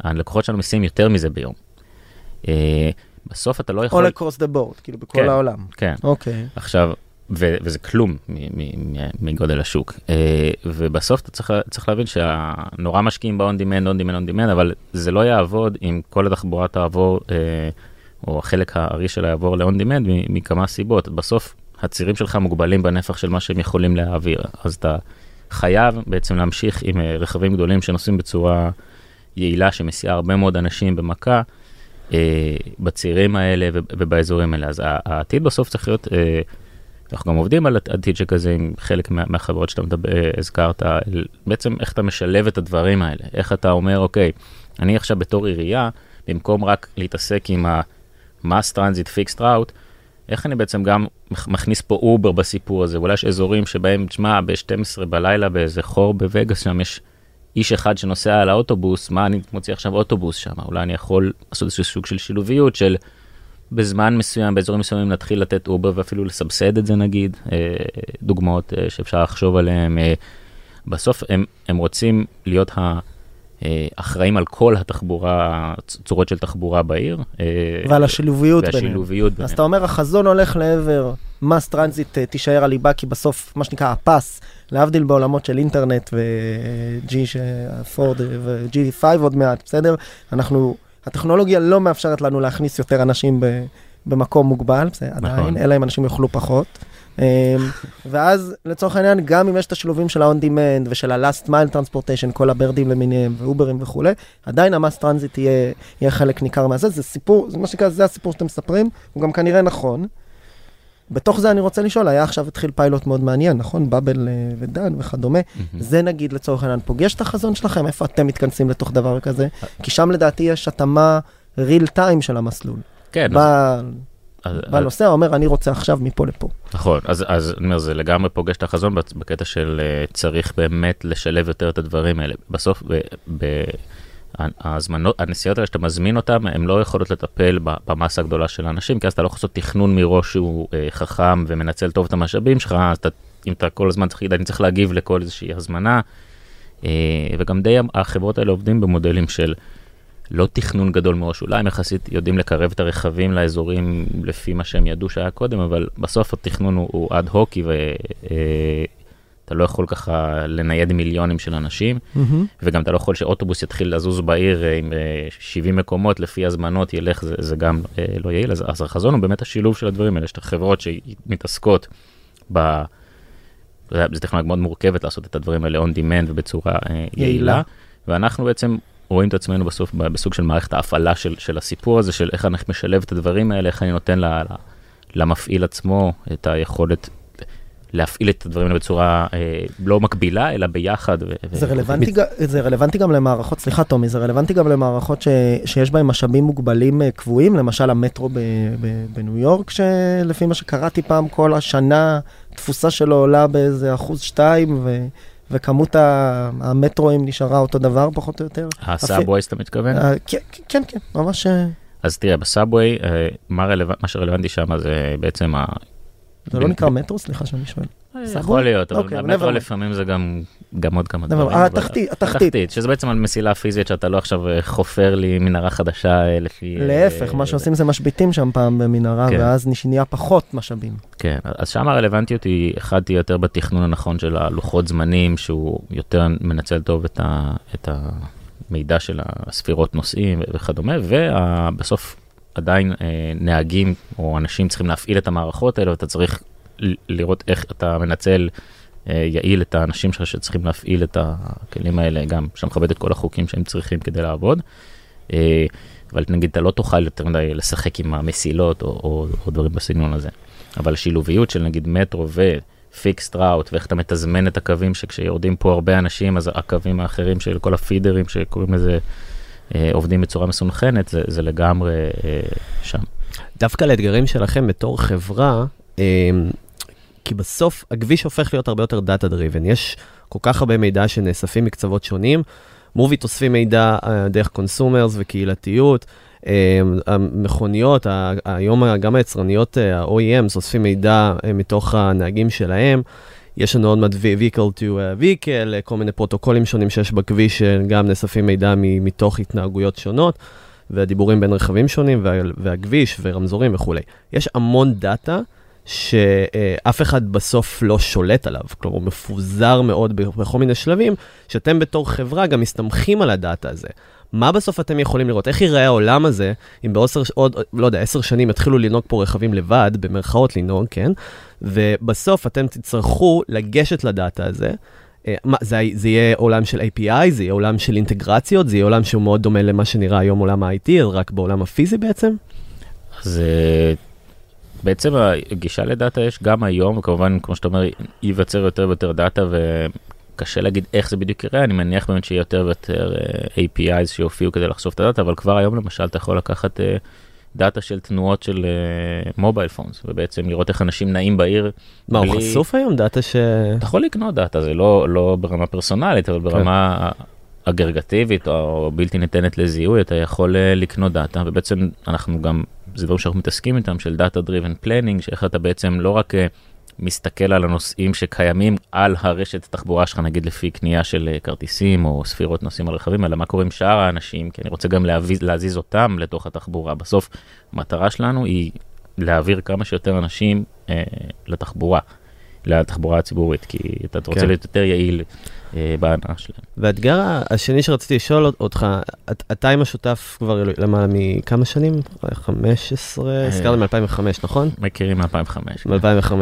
הלקוחות שלנו מסיעים יותר מזה ביום. אה, בסוף אתה לא יכול... All across the board, כאילו בכל כן. העולם. כן. אוקיי. עכשיו, ו- וזה כלום מגודל השוק. אה, ובסוף אתה צריך, צריך להבין שנורא משקיעים ב-on demand, on demand, on demand, אבל זה לא יעבוד אם כל התחבורה תעבור, אה, או החלק הארי שלה יעבור ל-on demand מכמה סיבות. בסוף הצירים שלך מוגבלים בנפח של מה שהם יכולים להעביר, אז אתה חייב בעצם להמשיך עם אה, רכבים גדולים שנוסעים בצורה יעילה, שמסיעה הרבה מאוד אנשים במכה. בצירים האלה וב- ובאזורים האלה. אז העתיד בסוף צריך להיות, אנחנו גם עובדים על עתיד שכזה עם חלק מה, מהחברות שאתה מדבר, אה, הזכרת, בעצם איך אתה משלב את הדברים האלה, איך אתה אומר, אוקיי, אני עכשיו בתור עירייה, במקום רק להתעסק עם ה-mass transit fixed route, איך אני בעצם גם מכ- מכניס פה אובר בסיפור הזה, אולי יש אזורים שבהם, תשמע, ב-12 בלילה באיזה חור בווגאס, שם יש איש אחד שנוסע על האוטובוס, מה אני מוציא עכשיו אוטובוס שם? אולי אני יכול לעשות איזשהו סוג של שילוביות של בזמן מסוים, באזורים מסוימים להתחיל לתת אובר ואפילו לסבסד את זה נגיד, אה, דוגמאות אה, שאפשר לחשוב עליהן. אה, בסוף הם, הם רוצים להיות האחראים על כל התחבורה, צורות של תחבורה בעיר. ועל השילוביות ביניהם. והשילוביות אז ביניהם. אתה אומר, החזון הולך לעבר mass transit תישאר הליבה, כי בסוף, מה שנקרא, הפייפ, להבדיל בעולמות של אינטרנט ו-4G ו-5G עוד מעט, בסדר? אנחנו, הטכנולוגיה לא מאפשרת לנו להכניס יותר אנשים ב, במקום מוגבל, בסדר, נכון. עדיין, אלא אם אנשים יאכלו פחות. אמ, ואז לצורך העניין, גם אם יש את השילובים של ה-on demand ושל ה-last mile transportation, כל ה-Birds למיניהם ואוברים וכולי, עדיין ה-mass transit יהיה, יהיה חלק ניכר מהזה, זה סיפור, זה מה שנקרא, זה הסיפור שאתם מספרים, הוא גם כנראה נכון. בתוך זה אני רוצה לשאול, היה עכשיו התחיל פיילוט מאוד מעניין, נכון? Bubble אה, ודן וכדומה. זה נגיד לצורך העניין פוגש את החזון שלכם? איפה אתם מתכנסים לתוך דבר כזה? כי שם לדעתי יש התאמה real time של המסלול. כן, בא אז- בא נוסע, אומר, אני רוצה עכשיו מפה לפה. נכון, אז, אז אני אומר, זה לגמרי פוגש את החזון בקטע של uh, צריך באמת לשלב יותר את הדברים האלה. בסוף, ב, ב, ההזמנות, הנסיעות האלה שאתה מזמין אותן, הן לא יכולות לטפל במסה הגדולה של האנשים, כי אז אתה לא יכול לעשות תכנון מראש שהוא uh, חכם ומנצל טוב את המשאבים שלך, אז אתה, אם אתה כל הזמן צריך, אני צריך להגיב לכל איזושהי הזמנה, uh, וגם די החברות האלה עובדים במודלים של... לא תכנון גדול מראש, אולי הם יחסית יודעים לקרב את הרכבים לאזורים לפי מה שהם ידעו שהיה קודם, אבל בסוף התכנון הוא, הוא אד הוקי ואתה לא יכול ככה לנייד מיליונים של אנשים, וגם אתה לא יכול שאוטובוס יתחיל לזוז בעיר אה, עם אה, 70 מקומות לפי הזמנות ילך, זה, זה גם אה, לא יעיל, אז, אז החזון הוא באמת השילוב של הדברים האלה, יש את החברות שמתעסקות ב... זה טכנולוגיה מאוד מורכבת לעשות את הדברים האלה on demand ובצורה אה, יעילה. יעילה, ואנחנו בעצם רואים את עצמנו בסוף בסוג של מערכת ההפעלה של, של הסיפור הזה, של איך אני משלב את הדברים האלה, איך אני נותן ל, למפעיל עצמו את היכולת להפעיל את הדברים האלה בצורה אה, לא מקבילה, אלא ביחד. ו- זה ו- רלוונטי, ג- זה רלוונטי גם למערכות, סליחה טומי, זה רלוונטי גם למערכות ש, שיש בהן משאבים מוגבלים אה, קבועים, למשל המטרו ב, ב, בניו יורק, שלפי מה שקראתי פעם, כל השנה תפוסה שלו עולה באיזה אחוז שתיים, ו, וכמות המטרואים נשארה אותו דבר פחות או יותר. הסאבווייס אתה מתכוון? אה, כן, כן, כן, ממש... אה, אז תראה, בסאבווי, מה רלוונ- מה שרלוונטי שם זה בעצם ה... זה לא נקרא מטרו? סליחה שאני שואל. אה, יכול להיות, אבל אוקיי, במטרו. לפעמים זה גם, עוד כמה דברים. mind. אה, אבל- התחתית, התחתית. התחתית, שזה בעצם על מסילה פיזית שאתה לא עכשיו אה, חופר לי מנהרה חדשה אה, לפי... אה, להפך, מה שעושים זה משביתים שם פעם במנהרה, כן. ואז נהיה פחות משאבים. כן, אז שם הרלוונטיות היא, אחד, תהיה יותר בתכנון הנכון של הלוחות זמנים, שהוא יותר מנצל טוב את, ה, את המידע של הספירות נוסעים וכדומה, ובסוף עדיין אה, נהגים או אנשים צריכים להפעיל את המערכות האלה, ואתה צריך לראות איך אתה מנצל אה, יעיל את האנשים שלך שצריכים להפעיל את הכלים האלה, גם שאתה מכבד את כל החוקים שהם צריכים כדי לעבוד. אה, אבל נגיד אתה לא תוכל יותר מדי לשחק עם המסילות או, או, או דברים בסגנון הזה. אבל השילוביות של נגיד מטרו ו-fixed route ואיך אתה מתזמן את הקווים שכשיורדים פה הרבה אנשים אז הקווים האחרים של כל הפידרים שקוראים לזה עובדים בצורה מסונכנת זה, זה לגמרי אה, שם. דווקא לאתגרים שלכם בתור חברה, אה, כי בסוף הכביש הופך להיות הרבה יותר data driven. יש כל כך הרבה מידע שנאספים מקצוות שונים. מוביט אוספים מידע אה, דרך consumers וקהילתיות. אה, המכוניות, היום גם היצרניות אה, ה-OEMs אוספים מידע אה, מתוך הנהגים שלהם. יש לנו עוד מעט vehicle to uh, vehicle, אה, כל מיני פרוטוקולים שונים שיש בכביש שגם נאספים מידע מתוך התנהגויות שונות. והדיבורים בין רכבים שונים, וה, והכביש ורמזורים וכולי. יש המון דאטה שאף אחד בסוף לא שולט עליו, כלומר הוא מפוזר מאוד בכל מיני שלבים, שאתם בתור חברה גם מסתמכים על הדאטה הזה. מה בסוף אתם יכולים לראות? איך ייראה העולם הזה, אם בעשר, לא יודע, עשר שנים יתחילו לנהוג פה רכבים לבד, במרכאות לנהוג, כן? ובסוף אתם תצטרכו לגשת לדאטה הזה. אה, מה, זה, זה יהיה עולם של API, זה יהיה עולם של אינטגרציות, זה יהיה עולם שהוא מאוד דומה למה שנראה היום עולם ה-IT, רק בעולם הפיזי בעצם? אז אה, בעצם הגישה לדאטה יש גם היום וכמובן כמו שאתה אומר ייווצר יותר ויותר דאטה וקשה להגיד איך זה בדיוק ייראה אני מניח באמת שיהיה יותר ויותר אה, APIs שיופיעו כדי לחשוף את הדאטה אבל כבר היום למשל אתה יכול לקחת אה, דאטה של תנועות של mobile phones ובעצם לראות איך אנשים נעים בעיר. מה, הוא בלי- חשוף היום? דאטה ש... אתה יכול לקנות דאטה זה לא לא ברמה פרסונלית אבל ברמה אגרגטיבית או בלתי ניתנת לזיהוי אתה יכול אה, לקנות דאטה ובעצם אנחנו גם זה דברים שאנחנו מתעסקים איתם של data driven planning שאיך אתה בעצם לא רק מסתכל על הנושאים שקיימים על הרשת התחבורה שלך נגיד לפי קנייה של אה, כרטיסים או ספירות נוסעים על רכבים אלא מה קורה עם שאר האנשים כי אני רוצה גם להזיז, להזיז אותם לתוך התחבורה בסוף המטרה שלנו היא להעביר כמה שיותר אנשים אה, לתחבורה. לתחבורה הציבורית, כי אתה רוצה כן. להיות יותר יעיל אה, בהנאה שלהם. והאתגר השני שרציתי לשאול אותך, את- אתה עם השותף כבר למעלה מכמה שנים? 15? הזכרת מ-2005, נכון? מכירים מ-2005. מ-2005,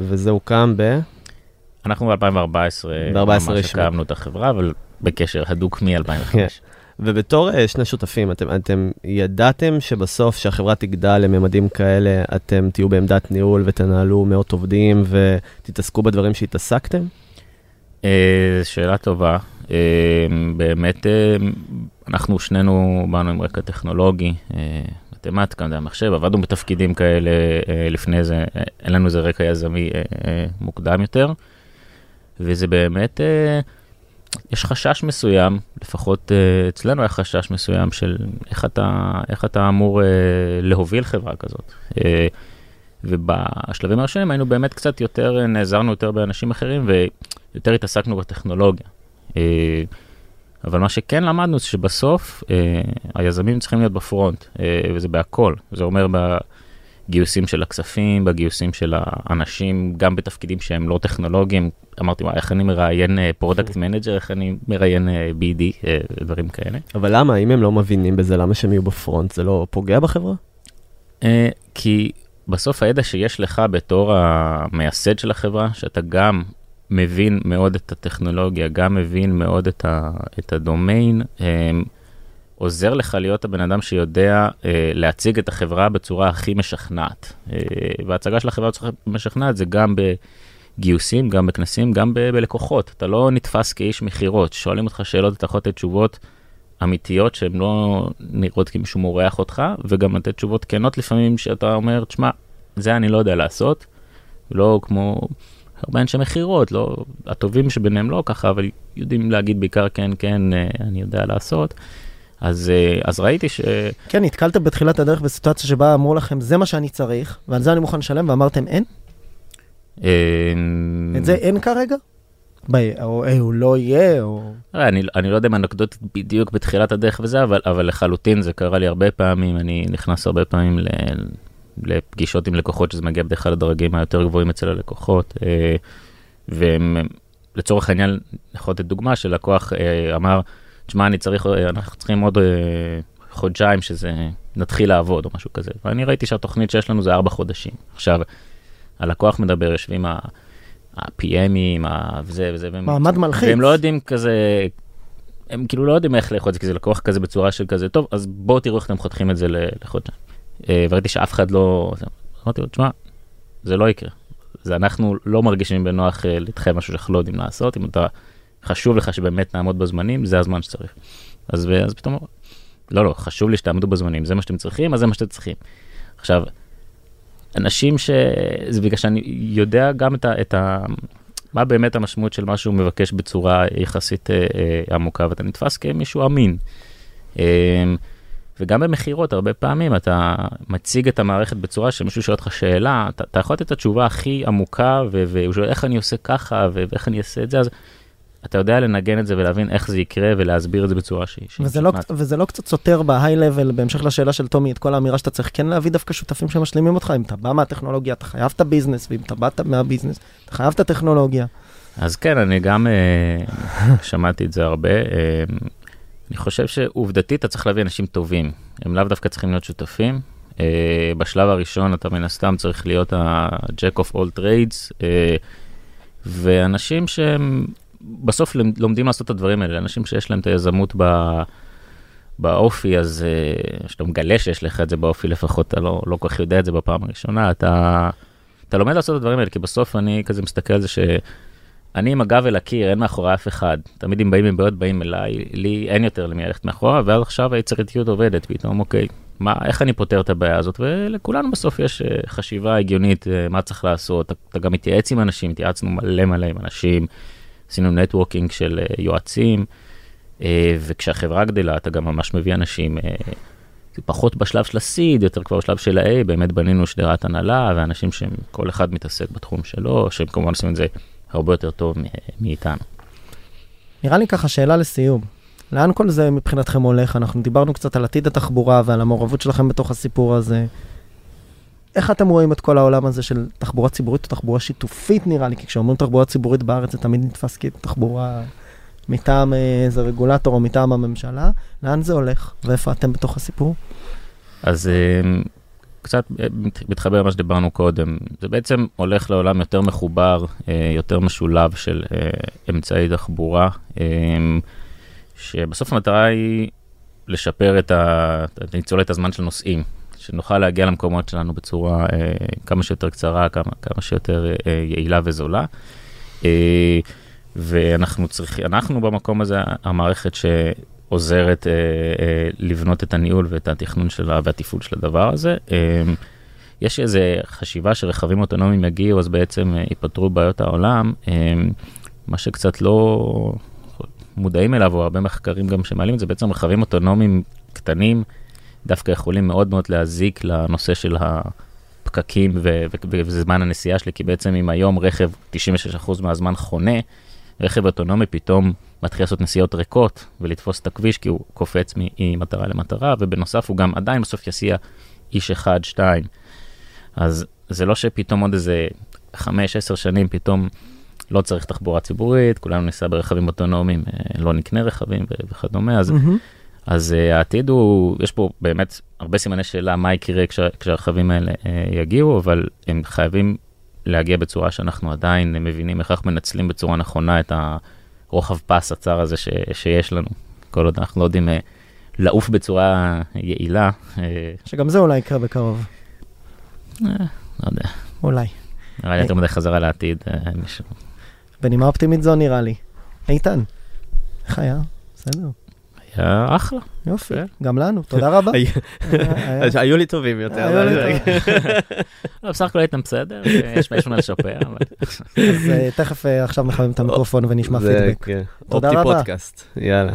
וזה הוקם ב... אנחנו ב-2014 ב-14 ממש. הקמנו את החברה, אבל בקשר הדוק מ-2005. ובתור אה, שני שותפים, אתם, אתם ידעתם שבסוף שהחברה תגדל לממדים כאלה, אתם תהיו בעמדת ניהול ותנהלו מאות עובדים ותתעסקו בדברים שהתעסקתם? אה, שאלה טובה. אה, באמת, אנחנו שנינו באנו עם רקע טכנולוגי, מתמטיקה, מדעי המחשב, עבדנו בתפקידים כאלה לפני זה, אין לנו איזה רקע יזמי מוקדם יותר, וזה באמת, יש חשש מסוים, לפחות אה, אצלנו היה חשש מסוים של איך אתה, איך אתה אמור אה, להוביל חברה כזאת. אה, ובשלבים הראשונים היינו באמת קצת יותר, אה, נעזרנו יותר באנשים אחרים ויותר התעסקנו בטכנולוגיה. אבל מה שכן למדנו זה שבסוף היזמים צריכים להיות ב-front, וזה בהכל. זה אומר בגיוסים של הכספים, בגיוסים של האנשים, גם בתפקידים שהם לא טכנולוגיים. אמרתי, וואי, איך אני מראיין product manager, איך אני מראיין אה, BD, אה, דברים כאלה. אבל למה? אם הם לא מבינים בזה, למה שהם יהיו ב-front? זה לא פוגע בחברה? אה, כי בסוף הידע שיש לך בתור המייסד של החברה, שאתה גם מבין מאוד את הטכנולוגיה, גם מבין מאוד את, ה, את הדומיין, אה, עוזר לך להיות הבן אדם שיודע אה, להציג את החברה בצורה הכי משכנעת. אה, וההצגה של החברה בצורה משכנעת זה גם בגיוסים, גם בכנסים, גם ב- בלקוחות. אתה לא נתפס כאיש מכירות, שואלים אותך שאלות, אתה יכול לתת תשובות אמיתיות שהן לא נראות כי מישהו מורח אותך, וגם לתת תשובות כנות לפעמים שאתה אומר, תשמע, זה אני לא יודע לעשות, לא כמו הרבה אנשי מכירות, לא, הטובים שביניהם לא ככה, אבל יודעים להגיד בעיקר כן, כן, אה, אני יודע לעשות. אז, אה, אז ראיתי ש... כן, נתקלתם בתחילת הדרך בסיטואציה שבה אמרו לכם, זה מה שאני צריך, ועל זה אני מוכן לשלם, ואמרתם, אין? אה, את זה אין כרגע? או אה, הוא לא יהיה, או... אה, אני, אני לא יודע אם אנקדוטית בדיוק בתחילת הדרך וזה, אבל, אבל לחלוטין זה קרה לי הרבה פעמים, אני נכנס הרבה פעמים ל, לפגישות עם לקוחות, שזה מגיע בדרך כלל לדרגים היותר גבוהים אצל הלקוחות, אה, ולצורך העניין, יכול לתת דוגמה שלקוח אמר, תשמע, אני צריך, אה, אנחנו צריכים עוד אה, חודשיים שזה, נתחיל לעבוד או משהו כזה, ואני ראיתי שהתוכנית שיש לנו זה ארבע חודשים. עכשיו, הלקוח מדבר, יושבים ה... ה-PMים, וזה וזה, והם, מעמד מלחיץ. והם לא יודעים כזה, הם כאילו לא יודעים איך לאכול את זה, כי זה לקוח כזה בצורה של כזה, טוב, אז בואו תראו איך אתם חותכים את זה לחודשיים. אה, וראיתי שאף אחד לא, אמרתי לו, תשמע, זה לא יקרה. זה אנחנו לא מרגישים בנוח להתחייב משהו שאנחנו לא יודעים לעשות, אם אתה, חשוב לך שבאמת נעמוד בזמנים, זה הזמן שצריך. אז, אז פתאום, לא, לא, חשוב לי שתעמדו בזמנים, זה מה שאתם צריכים, אז זה מה שאתם צריכים. עכשיו, אנשים ש... זה בגלל שאני יודע גם את ה... את ה... מה באמת המשמעות של מה שהוא מבקש בצורה יחסית אה, אה, עמוקה, ואתה נתפס כמישהו אמין. אה, וגם במכירות, הרבה פעמים אתה מציג את המערכת בצורה שמישהו שואל אותך שאלה, אתה, אתה יכול לתת את התשובה הכי עמוקה, והוא שואל איך אני עושה ככה, ואיך אני אעשה את זה, אז אתה יודע לנגן את זה ולהבין איך זה יקרה ולהסביר את זה בצורה שהיא... וזה לא. וזה לא קצת סותר בהיי לבל, בהמשך לשאלה של טומי, את כל האמירה שאתה צריך כן להביא דווקא שותפים שמשלימים אותך, אם אתה בא מהטכנולוגיה, אתה חייב את הביזנס, ואם אתה באת מהביזנס, אתה חייב את הטכנולוגיה. אז כן, אני גם אה, שמעתי את זה הרבה. אה, אני חושב שעובדתית אתה צריך להביא אנשים טובים, הם לאו דווקא צריכים להיות שותפים. אה, בשלב הראשון אתה מן הסתם צריך להיות ה-Jack of all trades, ואנשים שהם בסוף לומדים לעשות את הדברים האלה, אנשים שיש להם את היזמות ב... באופי, אז אה, שאתה מגלה שיש לך את זה באופי, לפחות אתה לא, לא כל כך יודע את זה בפעם הראשונה, אתה, אתה לומד לעשות את הדברים האלה, כי בסוף אני כזה מסתכל על זה שאני עם הגב אל הקיר, אין מאחורי אף אחד. תמיד אם באים עם בעיות, באים אליי, לי אין יותר למי ללכת מאחורה, ואז עכשיו היצירתיות עובדת, פתאום אוקיי, מה, איך אני פותר את הבעיה הזאת, ולכולנו בסוף יש אה, חשיבה הגיונית, אה, מה צריך לעשות, אתה גם מתייעץ עם אנשים, התייעצנו מלא מלא עם אנשים, עשינו נטוורקינג של אה, יועצים. אה, וכשהחברה גדלה אתה גם ממש מביא אנשים, אה, פחות בשלב של הסיד, יותר כבר בשלב של ה-A, באמת בנינו שדרת הנהלה ואנשים שהם כל אחד מתעסק בתחום שלו, שהם כמובן עושים את זה הרבה יותר טוב מאיתנו. נראה לי ככה שאלה לסיום. לאן כל זה מבחינתכם הולך? אנחנו דיברנו קצת על עתיד התחבורה ועל המעורבות שלכם בתוך הסיפור הזה. איך אתם רואים את כל העולם הזה של תחבורה ציבורית או תחבורה שיתופית נראה לי? כי כשאומרים תחבורה ציבורית בארץ זה תמיד נתפס כתחבורה מטעם אה, איזה רגולטור או מטעם הממשלה. לאן זה הולך? ואיפה אתם בתוך הסיפור? אז אה, קצת אה, מת- מתחבר למה שדיברנו קודם, זה בעצם הולך לעולם יותר מחובר, יותר משולב של אמצעי תחבורה, שבסוף המטרה היא לשפר את ה... ניצול הזמן של נוסעים, שנוכל להגיע למקומות שלנו בצורה אה, כמה שיותר קצרה, כמה, כמה שיותר אה, יעילה וזולה. אה, ואנחנו צריכים, אנחנו במקום הזה, המערכת שעוזרת אה, אה, לבנות את הניהול ואת התכנון שלה והתפעול של הדבר הזה. אה, יש איזו חשיבה שרכבים אוטונומיים יגיעו, אז בעצם אה, ייפתרו בעיות העולם. אה, מה שקצת לא מודעים אליו, או הרבה מחקרים גם שמעלים את זה, בעצם רכבים אוטונומיים קטנים דווקא יכולים מאוד מאוד להזיק לנושא של הפקקים וזמן הנסיעה שלי, כי בעצם אם היום רכב 96% מהזמן חונה, רכב אוטונומי פתאום מתחיל לעשות נסיעות ריקות ולתפוס את הכביש כי הוא קופץ ממטרה למטרה, ובנוסף הוא גם עדיין בסוף יסיע איש אחד, שתיים. אז זה לא שפתאום עוד איזה חמש, עשר שנים פתאום לא צריך תחבורה ציבורית, כולנו ניסע ברכבים אוטונומיים, אה, לא נקנה רכבים וכדומה, אז, מהמם. אז uh, העתיד הוא, יש פה באמת הרבה סימני שאלה מה יקרה כשה, כשהרכבים האלה uh, יגיעו, אבל הם חייבים להגיע בצורה שאנחנו עדיין מבינים איך אנחנו מנצלים בצורה נכונה את הרוחב פס הצר הזה ש, שיש לנו. כל עוד אנחנו לא יודעים uh, לעוף בצורה יעילה, uh, שגם זה אולי יקרה בקרוב. לא יודע, אולי. נראה לי יותר מדי חזרה לעתיד. בנימה אופטימית זו נראה לי. איתן, איך היה? בסדר. היה אחלה. יופי. גם לנו, תודה רבה. היו- היה- היו לי טובים יותר. היו לי אבל- טוב. לא, בסך הכל הייתם בסדר, יש יש מה לשפר. אז אה, תכף אה, עכשיו מחממים את המיקרופון ונשמע פידבק. כן. תודה אופטי רבה. פודקאסט, יאללה.